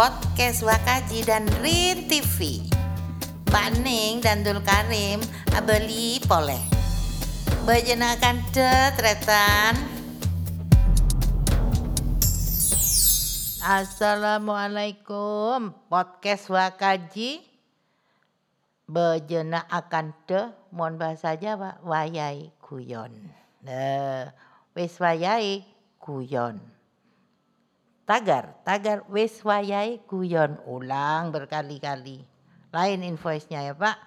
podcast Wakaji dan Rin TV. Pak Ning dan Dul Karim abeli poleh. Bejenakan tetretan. Assalamualaikum podcast Wakaji. Bejena akan te mon bahasa Jawa wayai kuyon. Nah, wis wayai kuyon. Tagar, tagar wis wayai kuyon ulang berkali-kali. Lain invoice-nya ya Pak.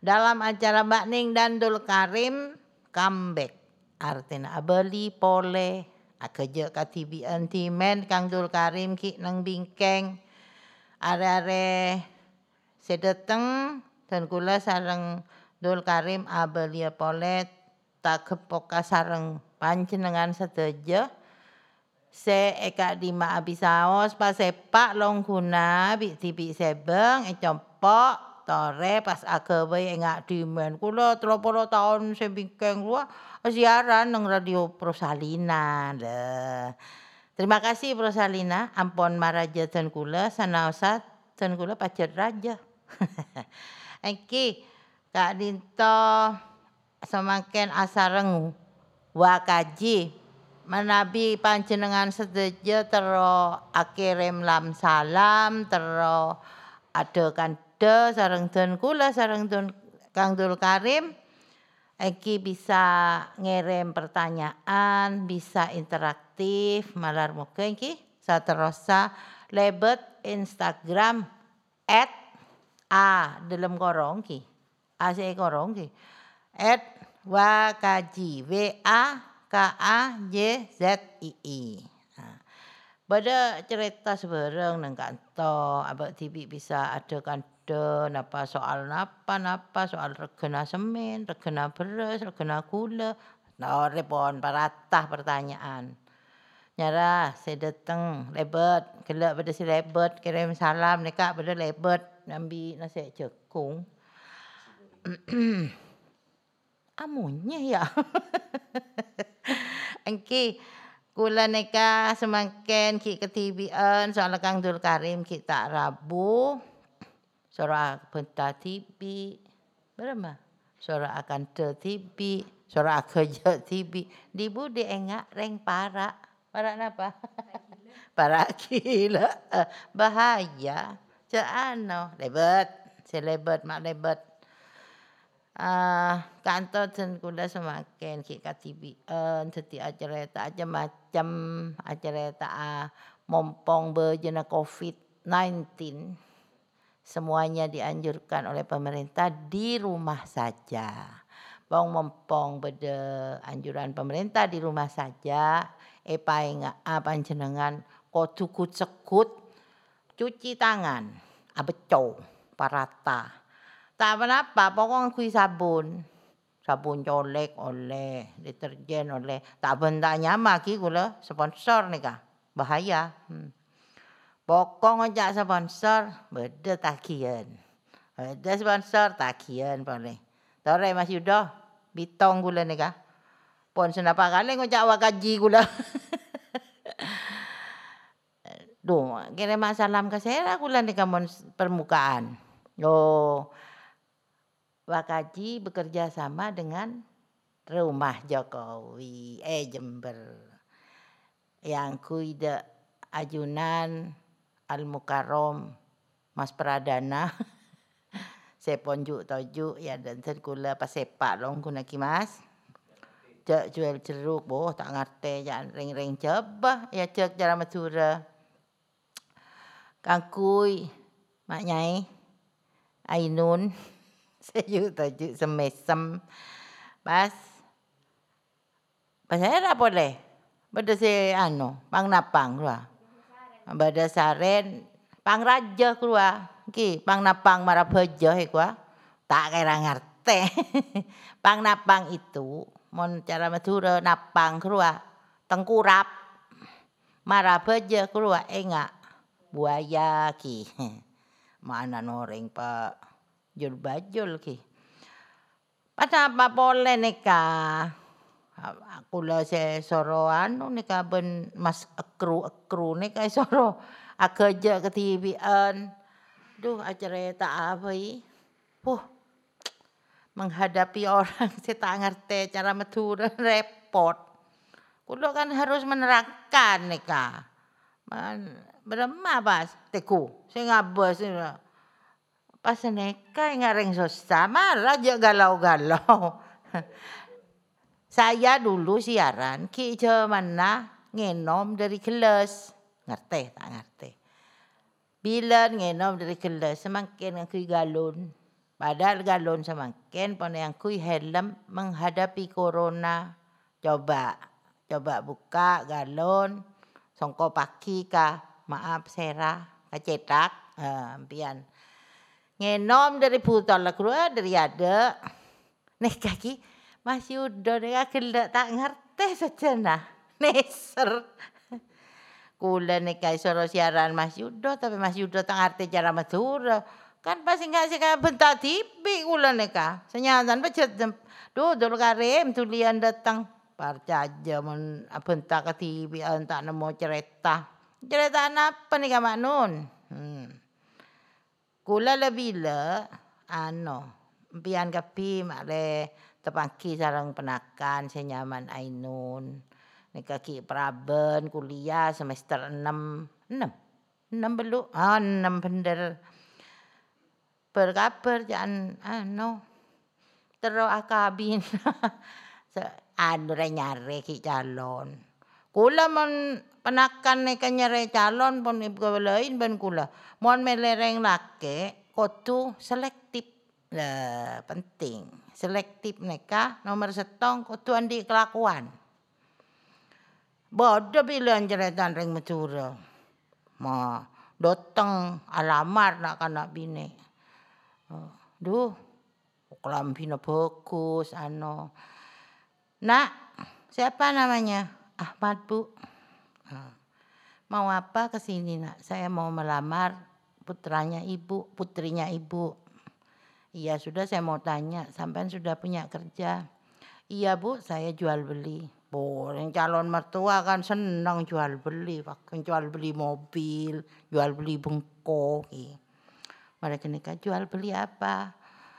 Dalam acara Mbak Ning dan Dul Karim comeback. Artinya abeli pole akeje katibi antimen Kang Dul Karim ki nang bingkeng. Are-are sedeteng dan kula sareng Dul Karim abeli pole tak kepoka sareng panjenengan sedeja se eka dima abisaos pas sepak long guna bi tibi sebeng e compok tore pas akewe engak dimen kula 30 tahun sebingkeng gua siaran nang radio Prosalina. Le Terima kasih Prosalina. Ampun maraja dan kula. Sanaosa dan kula pacar raja. Eki Kak Dinto semakin asareng wakaji menabi panjenengan sedeja tero akirim lam salam tero ada kande sareng den kula sareng den Kang Dul Karim Eki bisa ngirim pertanyaan, bisa interaktif, malar muka Eki. Saterosa lebet Instagram at a dalam korong ki. A korong ki. At wakaji w a k a j z i i. Pada cerita sebarang nang kanto, TV bisa ada kande napa soal napa napa soal regena semen, regena beras, regena gula. Nah, repon paratah pertanyaan. Nyara saya datang lebet, gelak pada si lebet, kirim salam neka pada lebet, nambi nasi cekung. Amunya ya. Engki kula neka semakin ki ketibian soal Kang Dul Karim kita Rabu. Sora benta TV. Berapa? Sora akan te TV. Sora kerja TV. Di budi enggak reng para. Para apa? para gila. Bahaya. Cano. Lebet. Si lebet mak lebet. Uh, kantor dan kula semakin ki katibian dadi acara aja macam acara uh, mompong bejena COVID-19 semuanya dianjurkan oleh pemerintah di rumah saja. Bang mompong beda anjuran pemerintah di rumah saja. Epa inga panjenengan kotuku cekut cuci tangan abeco parata tak pokoknya kui sabun. Sabun colek oleh deterjen oleh. Tak benda nyama ki gula sponsor nih kah? Bahaya hmm. pokok ngejak sponsor beda takian beda sponsor takian boleh. Tore mas yudo bitong gula nih kah? Pon senapa kali ngejak wakaji gula Duh, kirim salam ke gula nih kamu permukaan. Oh, Wakaji bekerja sama dengan Rumah Jokowi, eh Jember. Yang kuida ajunan Al Mukarrom Mas Pradana. Seponjuk toju ya dan kula pas sepak long kuna kimas. Cek jual jeruk, boh tak ngerti jangan ring-ring coba ya cek cara Madura. Kangkui, mak nyai, Ainun. Sayu tajuk semesem. Pas. Pas era boleh. Bada si anu, pang napang keluar. Bada saren, pang raja keluar. Ki, pang napang marah bejo keluar. Tak kira ngerti. pang napang itu, mon cara Madura napang keluar. Tengkurap. Marah bejo keluar. Enggak. Buaya ki. Mana noreng pak. Jul bajul ki. Pada apa boleh neka. kula se soro anu nika ben mas ekru ekru nika soro akeja ketibian duh acerita apa i. Puh menghadapi orang saya tak ngerti cara metu repot. Kula kan harus menerangkan nika berema pas teku. Saya ngabas pas neka ngareng susah malah aja galau-galau Saya dulu siaran ki mana ngenom dari kelas. Ngerti tak ngerti. Bila ngenom dari kelas semakin aku galon. Padahal galon semakin pun yang kui helm menghadapi corona. Coba coba buka galon songko paki ka maaf sera kacetak uh, pian ngenom dari putol keluar dari ada nih kaki Mas Yudo nek gelek tak ngerti sejana. Neser. Kula nek soro siaran Mas Yudo tapi Mas Yudo tak ngerti cara Madura. Kan pasti nggak sih kayak bentak tipi kula neka. Senyatan pecet. Duh, dulu karim tulian datang. Parca aja men bentak ke tipi entak nemu cerita. Cerita apa nih kamak nun? Hmm. Kula lebih le, ano, pian kapi makle tepaki sarang penakan saya nyaman ainun. Nika ki praben kuliah semester 6 6 6 belum ah 6 bener. Berkabar jangan ano terus akabin. Anu nyare ki calon kula mon penakan nika nyare calon pun lain ben kula mon melereng lake kotu selektif lah penting selektif neka nomor setong kutu andi kelakuan. Bodoh bilang jeritan ring mencura. Ma datang alamar nak kanak bini. Oh, duh, kelampina bagus, ano. Nak, siapa namanya? Ahmad bu. Mau apa ke sini nak? Saya mau melamar putranya ibu, putrinya ibu. Iya sudah saya mau tanya, sampai sudah punya kerja? Iya bu, saya jual beli. Boleh calon mertua kan senang jual beli, bahkan jual beli mobil, jual beli bengkok. Mereka nikah jual beli apa?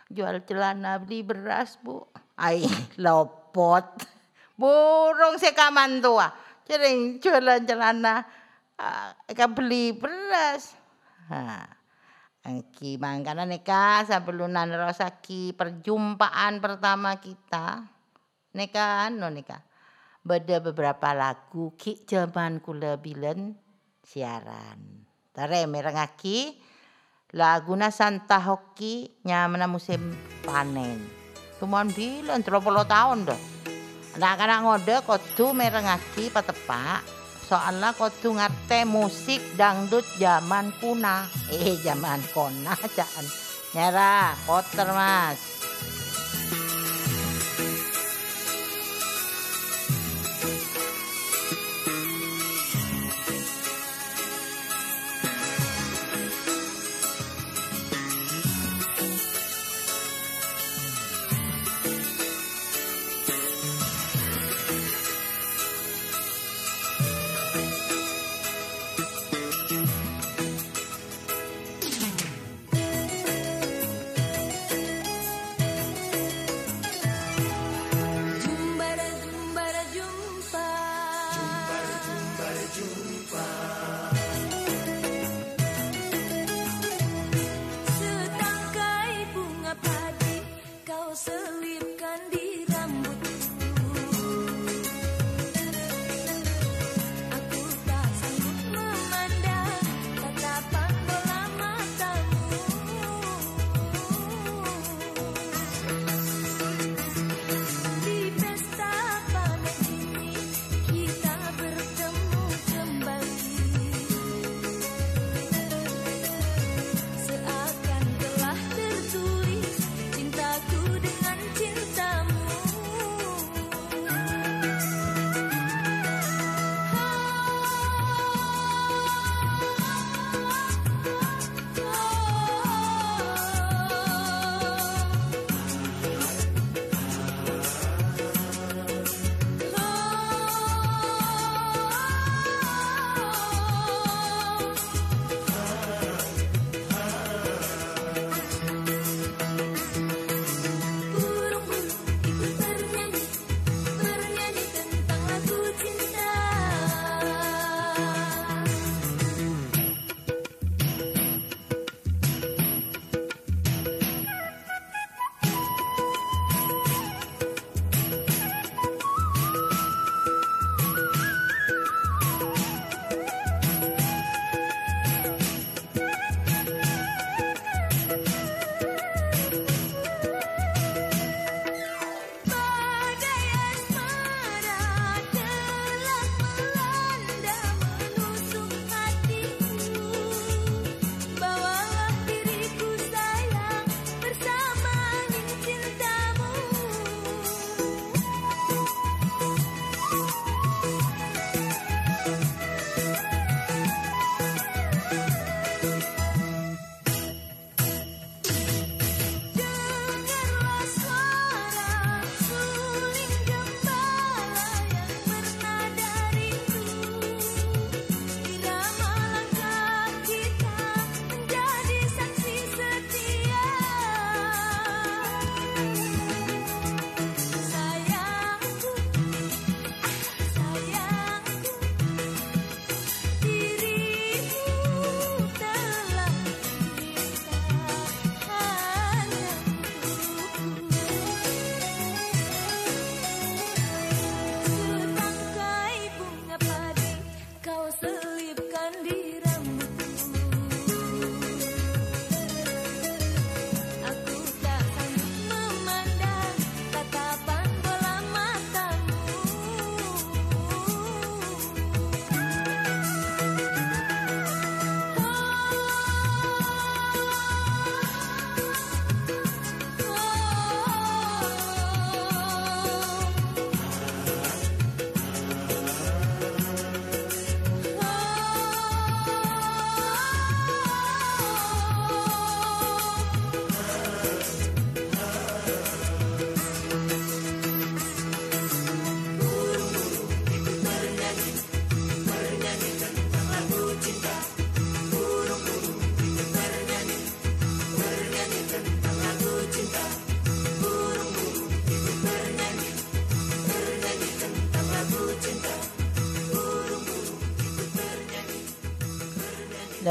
Jual celana, beli beras bu. Ay, lopot. Burung sekaman tua. Jadi jualan celana, uh, beli beras. Angki mangkana neka sebelunan rosaki perjumpaan pertama kita. Neka anu neka. Beda beberapa lagu ki zaman kula bilen siaran. Tare merengaki lagu Santa Hoki nyamana musim panen. Cuman bilen 30 tahun dah. Anak-anak ngode kotu merengaki patepak soalnya kudu ngerti musik dangdut zaman kuna eh zaman kona jangan nyara kotor mas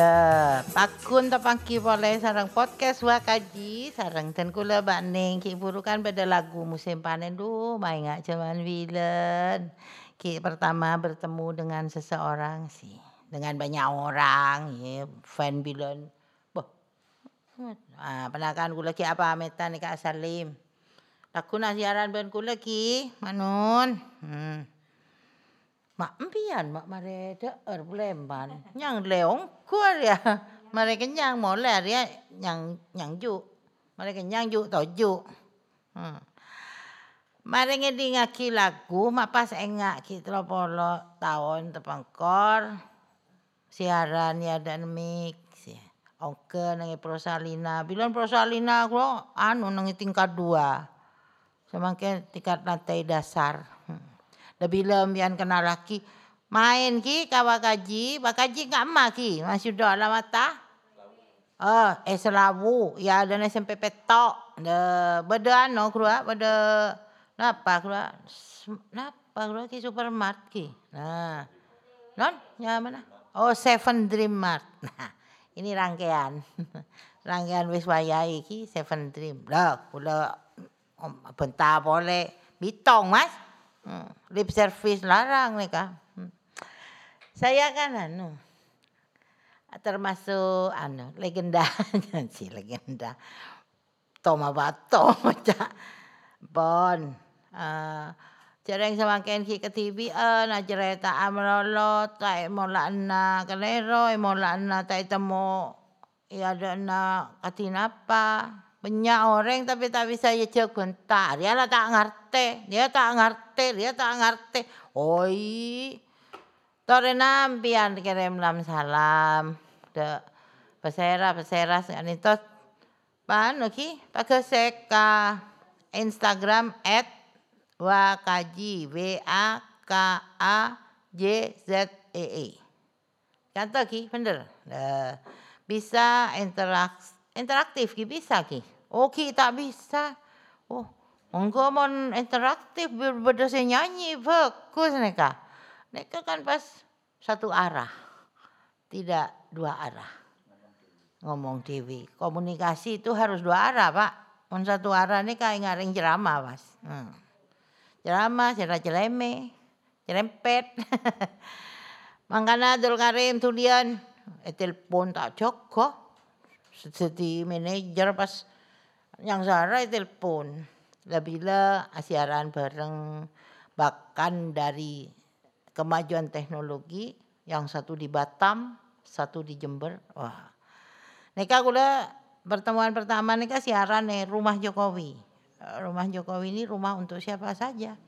Dah, pakun tapangki boleh sarang podcast wakaji sarang dan kula bakning ki burukan pada lagu musim panen du main ngak cuman villain. Ki pertama bertemu dengan seseorang sih dengan banyak orang ya fan villain. Boh. Ah, penakan kula ki apa ametan ni Kak Salim. Laku nak siaran ben kula ki manun. Hmm. Mak empian mak mare deer Palembang. Nyang leong kuar ya. Mare kenyang moler ya nyang nyang ju. Mare kenyang ju toju. Hmm. Mare ngedi ngaki lagu mak pas engak ki polo tahun tepangkor. Siaran ya dan mik. Oke nangi prosalina. Bilang prosalina klo anu nangi tingkat dua. Semakin tingkat lantai dasar. Lebih lembian kena laki. Main ki kawa kaji. Bakaji enggak emak ki. Masih doa lah mata. Oh, eh selawu. Ya ada SMP petok. De, beda anu keluar. Beda. Napa keluar? Napa keluar ki supermart ki. Nah. Non? Ya mana? Oh, Seven Dream Mart. Nah, ini rangkaian. rangkaian wis wayahe iki Seven Dream. Lah, kula bentar boleh bitong, Mas. Hmm, lip service larang mereka. Hmm. Saya kan anu termasuk anu legenda si legenda Toma Bato Bon uh, Cereng semakin ki ke TV an cerita amrolo tai mola na kalero mola na tai temo ya ada na katinapa banyak orang tapi tak bisa ya bentar. Dia lah tak ngerti. Dia tak ngerti. Dia tak ngerti. Oi. Tore nampian kirim lam salam. De pesera pesera sekan itu. Panu ki pakai seka Instagram at wakaji w a k a j z e e. Contoh ki bener. Bisa interaksi interaktif ki bisa ki. Okey tak bisa. Oh, engkau mon interaktif berdasar nyanyi fokus mereka. Mereka kan pas satu arah. Tidak dua arah. Ngomong TV. Komunikasi itu harus dua arah, Pak. Mon satu arah ini kayak ngaring ceramah, Mas. Hmm. Ceramah, cerita celeme, cerempet. Mangkana Abdul Karim tulian, eh, telepon tak cukup. Jadi manajer pas yang Zara telepon. Bila siaran bareng bahkan dari kemajuan teknologi yang satu di Batam, satu di Jember. Wah. Nika kula pertemuan pertama nika siaran nih rumah Jokowi. Rumah Jokowi ini rumah untuk siapa saja.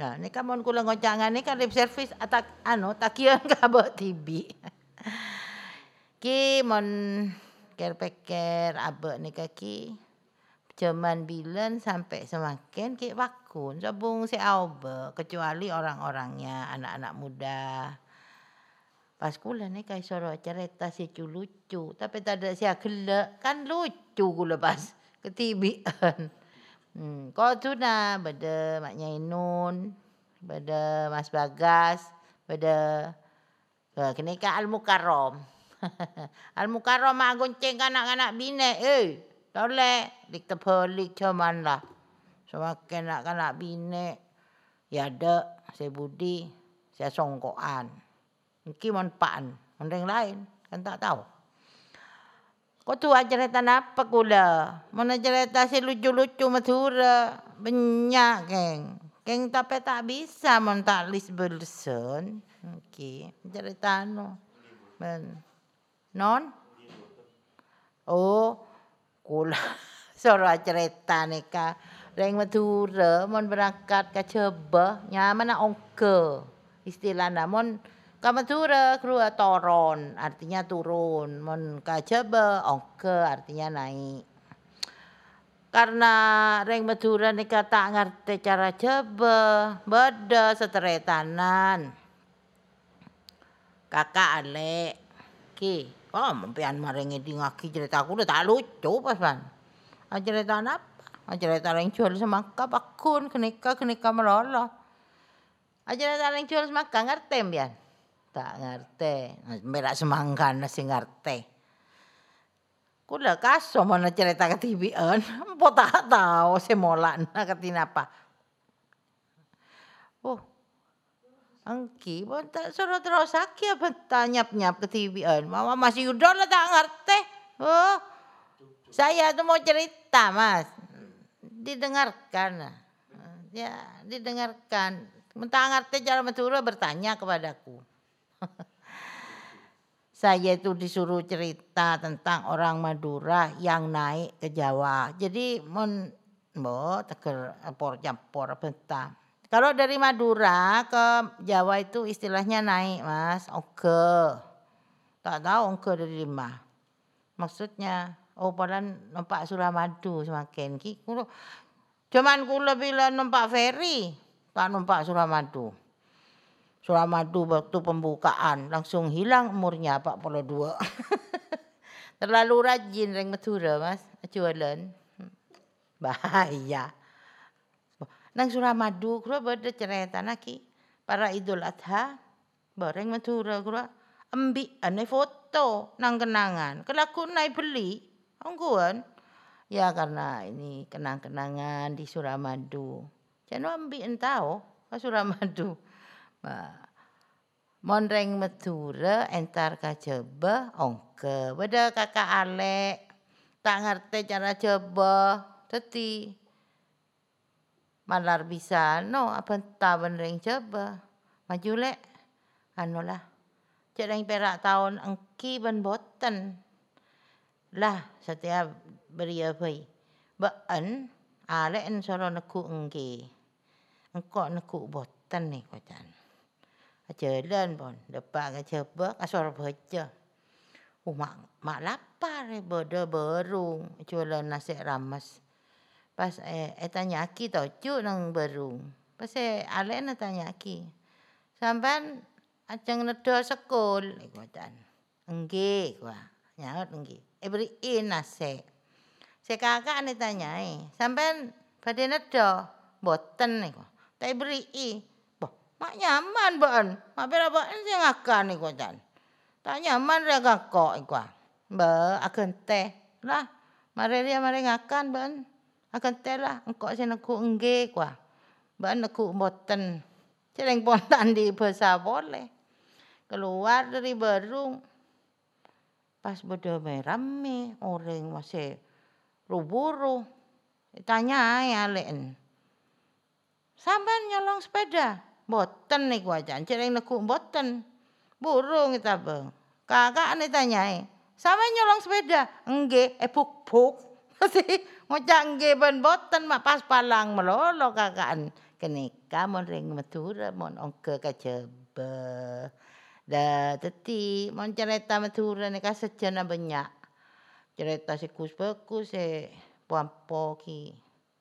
Nah, nika mon kula ngocangan nika lip service atak anu takian kabel TV. Ki mon peker-peker abek ni kaki zaman bilen sampai semakin ki wakun. Sabung si aube kecuali orang-orangnya anak-anak muda. Pas kula ni kai soro cerita si lucu. Tapi tak ada si gelek kan lucu kula pas ketibian hmm kau tu na beda maknya inun beda mas bagas beda kini ka al mukarrom Al Mukarram mak gonceng anak-anak bine. Eh, tolek dik tepelik cuman lah. Semakin nak anak bine. Ya ada, saya budi, saya songkoan. Mungkin manfaat, orang lain kan tak tahu. Kau tu cerita apa kula? Mana cerita si lucu-lucu madura. Banyak geng. Geng tapi tak bisa mentak list belson. Okey, cerita no. Ben. Non? Oh, kula soro cerita nika. Reng Madura mon berangkat ke Cebah, nyaman ongke. Istilah namon ke Madura keluar toron, artinya turun. Mon ke Cebah, ongke artinya naik. Karena Reng Madura nika tak ngerti cara Cebah, beda seteretanan. Kakak Alek, ki Oh, mpian maringi di ngaki cerita aku udah tak lucu pas ban. Ah, cerita apa? Ah, cerita yang jual semangka bakun kenika kenika melolo. Ah, cerita yang jual semangka ngerti mpian. Tak ngerti. Merak semangkan sing ngerti. Kula kaso mana cerita ke TV-an, empo tak tahu semolak nak ketina apa. Oh, Angki, tak suruh terus sakit apa tanyap-nyap ke TV-an. Mama masih udah lah tak ngerti. Oh, saya tuh mau cerita mas. Didengarkan. Ya, didengarkan. Mentah ngerti cara Madura bertanya kepadaku. saya itu disuruh cerita tentang orang Madura yang naik ke Jawa. Jadi mon mo teker por campur bentar. Kalau dari Madura ke Jawa itu istilahnya naik, Mas. Oke. Tak tahu oke dari lima. Maksudnya, oh padan nampak Suramadu semakin. Ki cuman kula bila nampak ferry, tak nampak Suramadu. Suramadu waktu pembukaan langsung hilang umurnya 42. Terlalu rajin ring Madura mas jualan. Bahaya. Nang Suramadu bada cerita naki para Idul Adha bareng Madura kura ambil ane foto nang kenangan. Kelaku naik beli angguan. Ya karena ini kenang-kenangan di Suramadu. Jangan ambil entau ke Suramadu. Monreng Madura entar kajeba ongke. Beda kakak Alek tak ngerti cara coba. Teti malar bisa no apa tak monreng coba. Maju lek. Anu lah. Cek perak tahun engki ben boten. Lah setiap beri apa Baan alek en soro neku engki. Engkau neku boten nih kocan. jalan pun depan ke coba kasar baca oh mak mak lapar eh bodo berung jualan nasi ramas pas eh, eh tanya aki tau cu nang berung pas eh ale na tanya aki sampai aceng nedo sekol ikutan engge gua nyaut engge eh beriin nasi si kakak ni tanya eh sampai pada nedo boten nih tapi beri Mak nyaman ban. Mak bela ban sing akan iku jan. Tak nyaman ra kok iku. Ba akan teh. Lah, mari dia mari ngakan ban. Akan teh lah engko sing aku engge ku. Ban aku mboten. Cereng pontan di bahasa boleh. Keluar dari barung. Pas bodo merame orang masih ruburu. Tanya ya len. Sampai nyolong sepeda. Boten niku aja. Cereng neku boten. Burung kita bang. Kakak ane tanyai. Sama nyolong sepeda. Engge, eh buk buk. Si ngocak engge ben boten mak pas palang melolo kakaan. Kenika mon ring Madura mon ongke kajeba. Da teti mon cerita Madura nika sejana banyak. Cerita si kus bekus se puampo ki.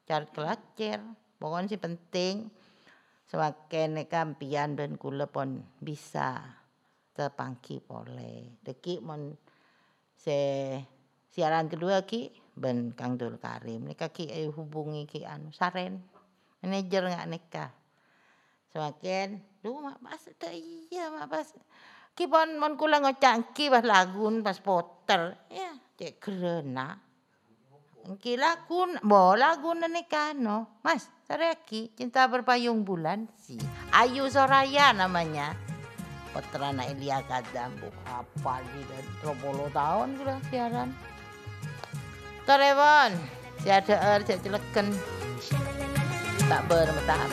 Cari kelacer. Pokoknya si penting. semakin kampian dan kula pun bisa terpangki boleh. Deki mon se siaran kedua ki ben Kang Dul Karim. Nika ki ayo hubungi ki anu Saren. Manajer nggak nikah. Semakin lu mak pas iya mak pas ki pon mon kula ngocak ki pas lagun pas poter ya cek kerena Engki lagu, bo lagu no. Mas, Sareki, cinta berpayung bulan si. Ayu Soraya namanya. Peterana Elia Kadam, apa di dan 30 tahun sudah siaran. Torewon, si ada er, si celeken. Tak bermetah.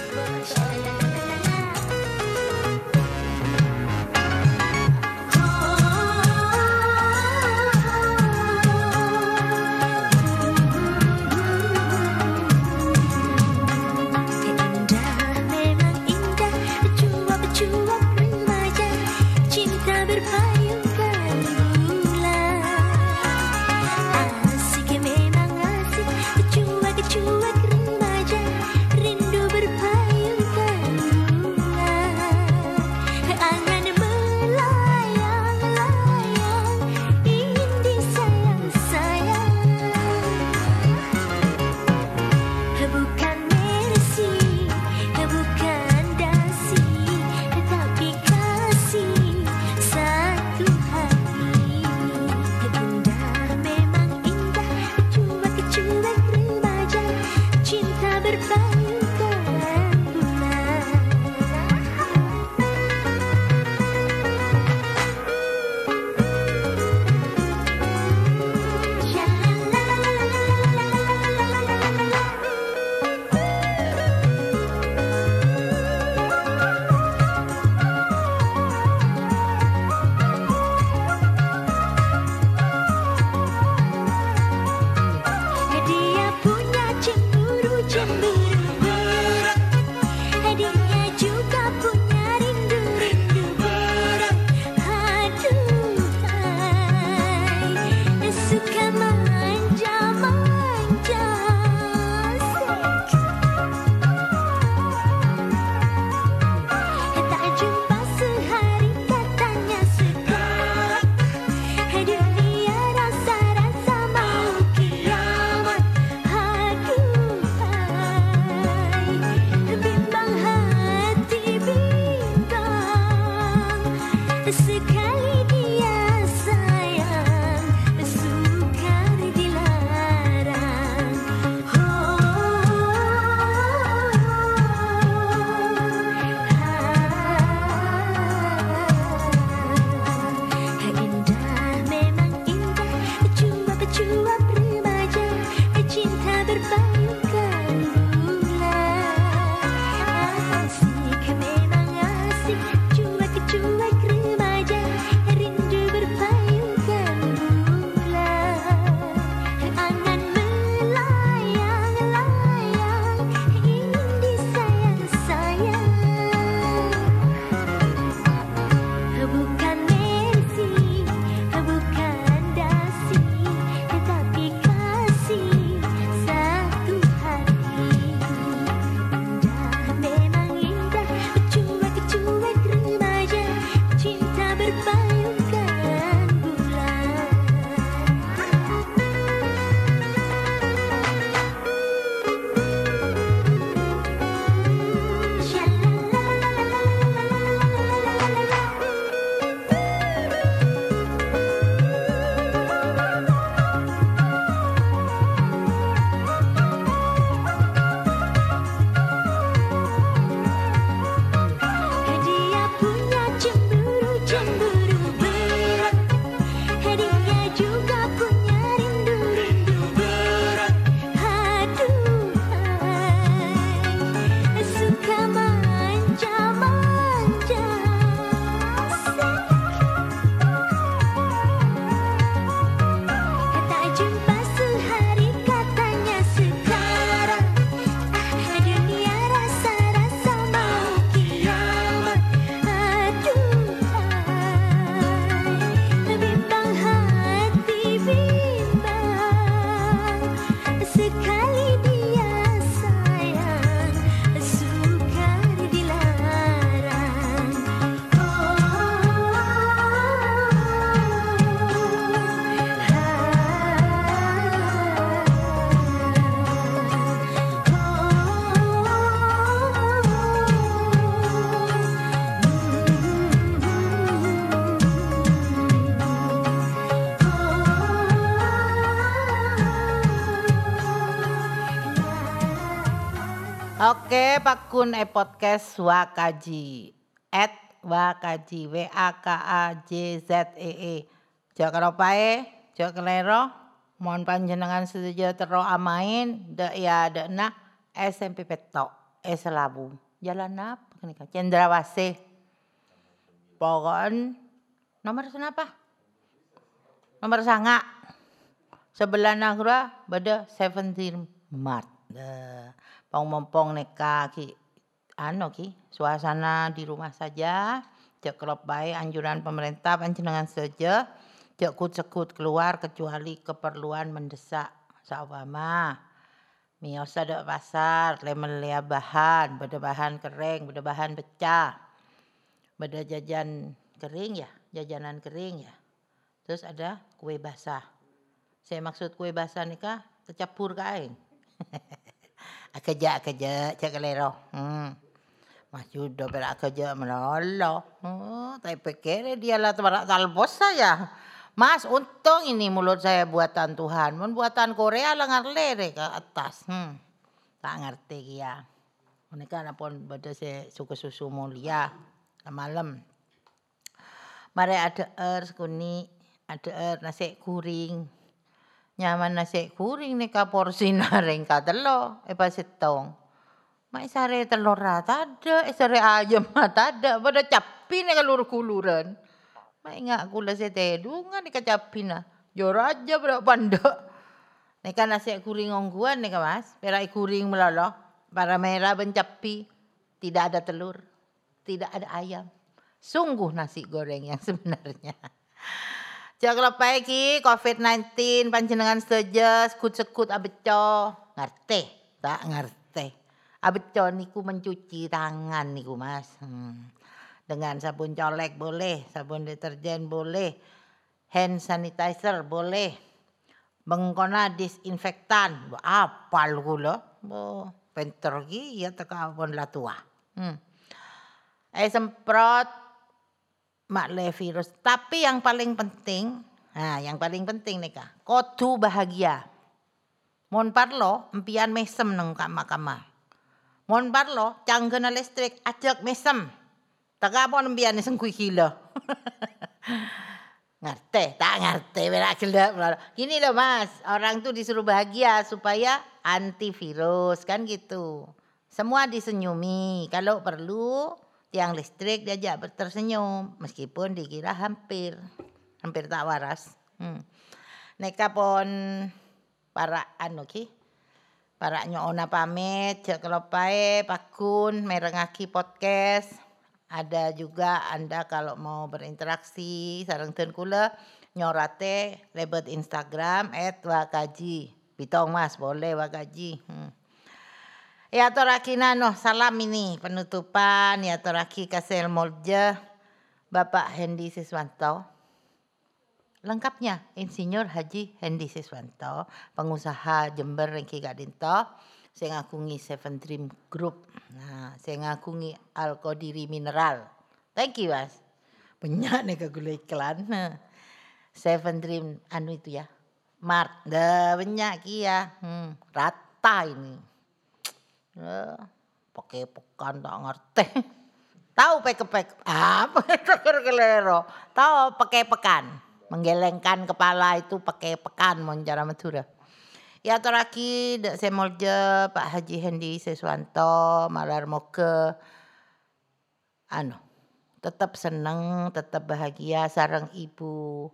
Oke, Pak Kun e podcast Wakaji. At Wakaji W A K A J Z E E. Jak pae, jak kelero, mohon panjenengan sejahtera amain, de ya de na SMP Petok, e Selabu. Jalan apa kenika? Cendrawasih. Pokoknya nomor senapa? Nomor sanga. Sebelah nagra pada 17 Maret. Pong-mompong neka ki ano ki suasana di rumah saja cek klop baik anjuran pemerintah panjenengan saja cek sekut keluar kecuali keperluan mendesak sawama miosa dok pasar lemon lea bahan beda bahan kering beda bahan pecah beda jajan kering ya jajanan kering ya terus ada kue basah saya maksud kue basah nih kah kecapur kain kerja kerja cak kelero. Hmm. Mas Yudo berak kerja melolo. Oh, tapi pikir dia lah tebarak talbos saya. Mas, untung ini mulut saya buatan Tuhan. Men buatan Korea lah ngarlere ke atas. Hmm. Tak ngerti ya. Mereka pun beda saya suka susu mulia malam. Mari ada er sekuni, ada er nasi kuring nyaman nasi kuring nih ka porsi naring ka telo mai sare telur rata ada e sare ayam mata ada pada capi nih kalur kuluran. Mai ngak kula setedungan nih capi na jor aja pada panda nih kan nasi kuring ongguan nih mas. Perai kuring melolo para merah bencapi tidak ada telur tidak ada ayam. Sungguh nasi goreng yang sebenarnya. Jaga ki COVID-19 panjenengan saja sekut-sekut abeco. Ngerti? Tak ngerti. Abeco niku mencuci tangan niku Mas. Hmm. Dengan sabun colek boleh, sabun deterjen boleh, hand sanitizer boleh. Bengkona disinfektan, apal kula. Bo, penter ki ya teka pun lah tua. Hmm. Eh semprot mak le virus. Tapi yang paling penting, nah yang paling penting nih kak, kodu bahagia. Mon parlo, empian mesem nang kama kama. Mon parlo, canggena listrik, ajak mesem. Tagapon empian sengkui gila. ngerti, tak ngerti. Gini loh mas, orang tuh disuruh bahagia supaya antivirus kan gitu. Semua disenyumi, kalau perlu tiang listrik diajak tersenyum meskipun dikira hampir hampir tak waras. Hmm. Neka pon para anu ki para nyona pamit cek kelopai pakun merengaki podcast. Ada juga anda kalau mau berinteraksi sarang ten kula nyorate lebet Instagram at wakaji bitong mas boleh wakaji hmm. Ya toraki nano salam ini penutupan. Ya toraki kasel molja Bapak Hendi Siswanto. Lengkapnya Insinyur Haji Hendi Siswanto, pengusaha Jember Rengki Gadinto. Saya ngakungi Seven Dream Group. Nah, saya ngakungi Alkodiri Mineral. Thank you, Mas. Banyak nih ke gula iklan. Seven Dream anu itu ya. Mart. Dah banyak kia. Hmm, rata ini. Ya, pakai pekan tak ngerti. Tahu pek-pek apa kelero. Tahu pakai pekan. Menggelengkan kepala itu pakai pekan menjara Madura. Ya terakhir saya molje Pak Haji Hendi Seswanto malar moke anu tetap seneng, tetap bahagia sarang ibu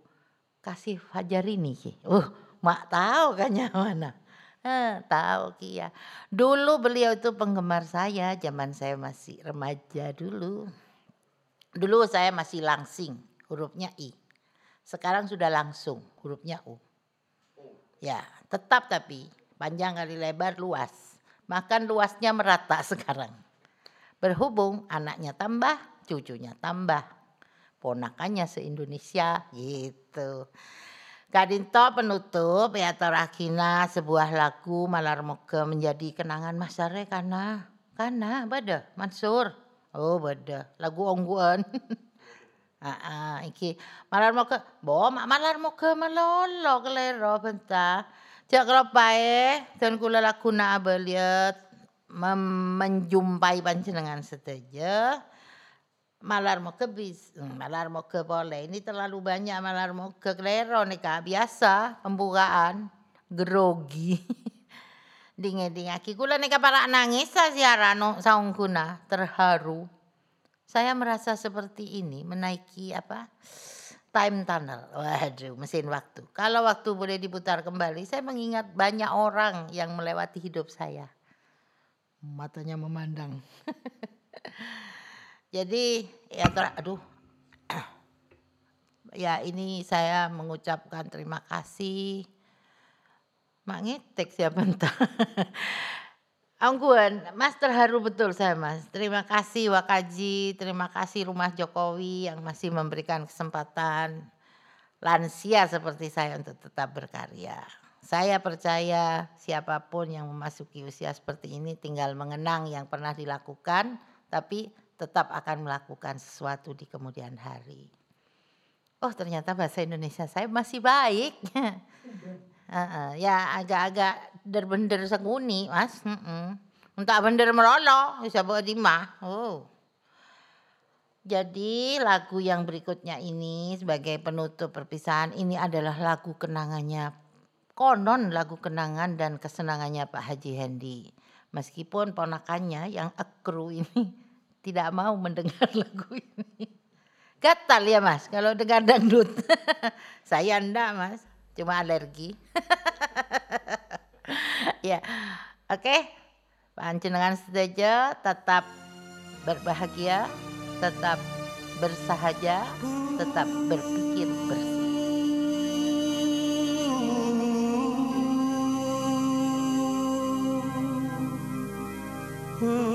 kasih Fajar ini. Uh, mak tahu kan mana. Eh, tahu Kia. Dulu beliau itu penggemar saya, zaman saya masih remaja dulu. Dulu saya masih langsing, hurufnya I. Sekarang sudah langsung, hurufnya U. Ya, tetap tapi panjang kali lebar luas. Makan luasnya merata sekarang. Berhubung anaknya tambah, cucunya tambah. Ponakannya se-Indonesia gitu. Kadinto penutup ya Torakina sebuah lagu Malar Moga menjadi kenangan Masare karena karena bada Mansur. Oh bada lagu ongguan. ah, iki. Malar Moga, bo Malar Moga malolo kelero bentar. Jak kalau pae dan kula lagu na abeliat menjumpai panjenengan seteja malar moke bis hmm, malar moke boleh ini terlalu banyak malar moke klero nih kak. Biasa pembukaan. Grogi. Dingin dingin aki kula nih para nangis siarano saung kuna terharu saya merasa seperti ini menaiki apa time tunnel. Waduh mesin waktu. Kalau waktu boleh diputar kembali saya mengingat banyak orang yang melewati hidup saya. Matanya memandang. Jadi ya ter, aduh. Ya ini saya mengucapkan terima kasih. Mak ngetek siapa entah. Angguan, Mas terharu betul saya Mas. Terima kasih Wakaji, terima kasih Rumah Jokowi yang masih memberikan kesempatan lansia seperti saya untuk tetap berkarya. Saya percaya siapa pun yang memasuki usia seperti ini tinggal mengenang yang pernah dilakukan, tapi tetap akan melakukan sesuatu di kemudian hari. Oh ternyata bahasa Indonesia saya masih baik. uh, ya agak-agak berbender senguni mas. -uh. Untuk bener merolo, bisa di mah. Oh. Jadi lagu yang berikutnya ini sebagai penutup perpisahan ini adalah lagu kenangannya konon lagu kenangan dan kesenangannya Pak Haji Hendi. Meskipun ponakannya yang akru ini tidak mau mendengar lagu ini. Gatal ya mas kalau dengar dangdut. Saya enggak mas, cuma alergi ya oke okay. panjenengan saja tetap berbahagia tetap bersahaja tetap berpikir bersih Hmm.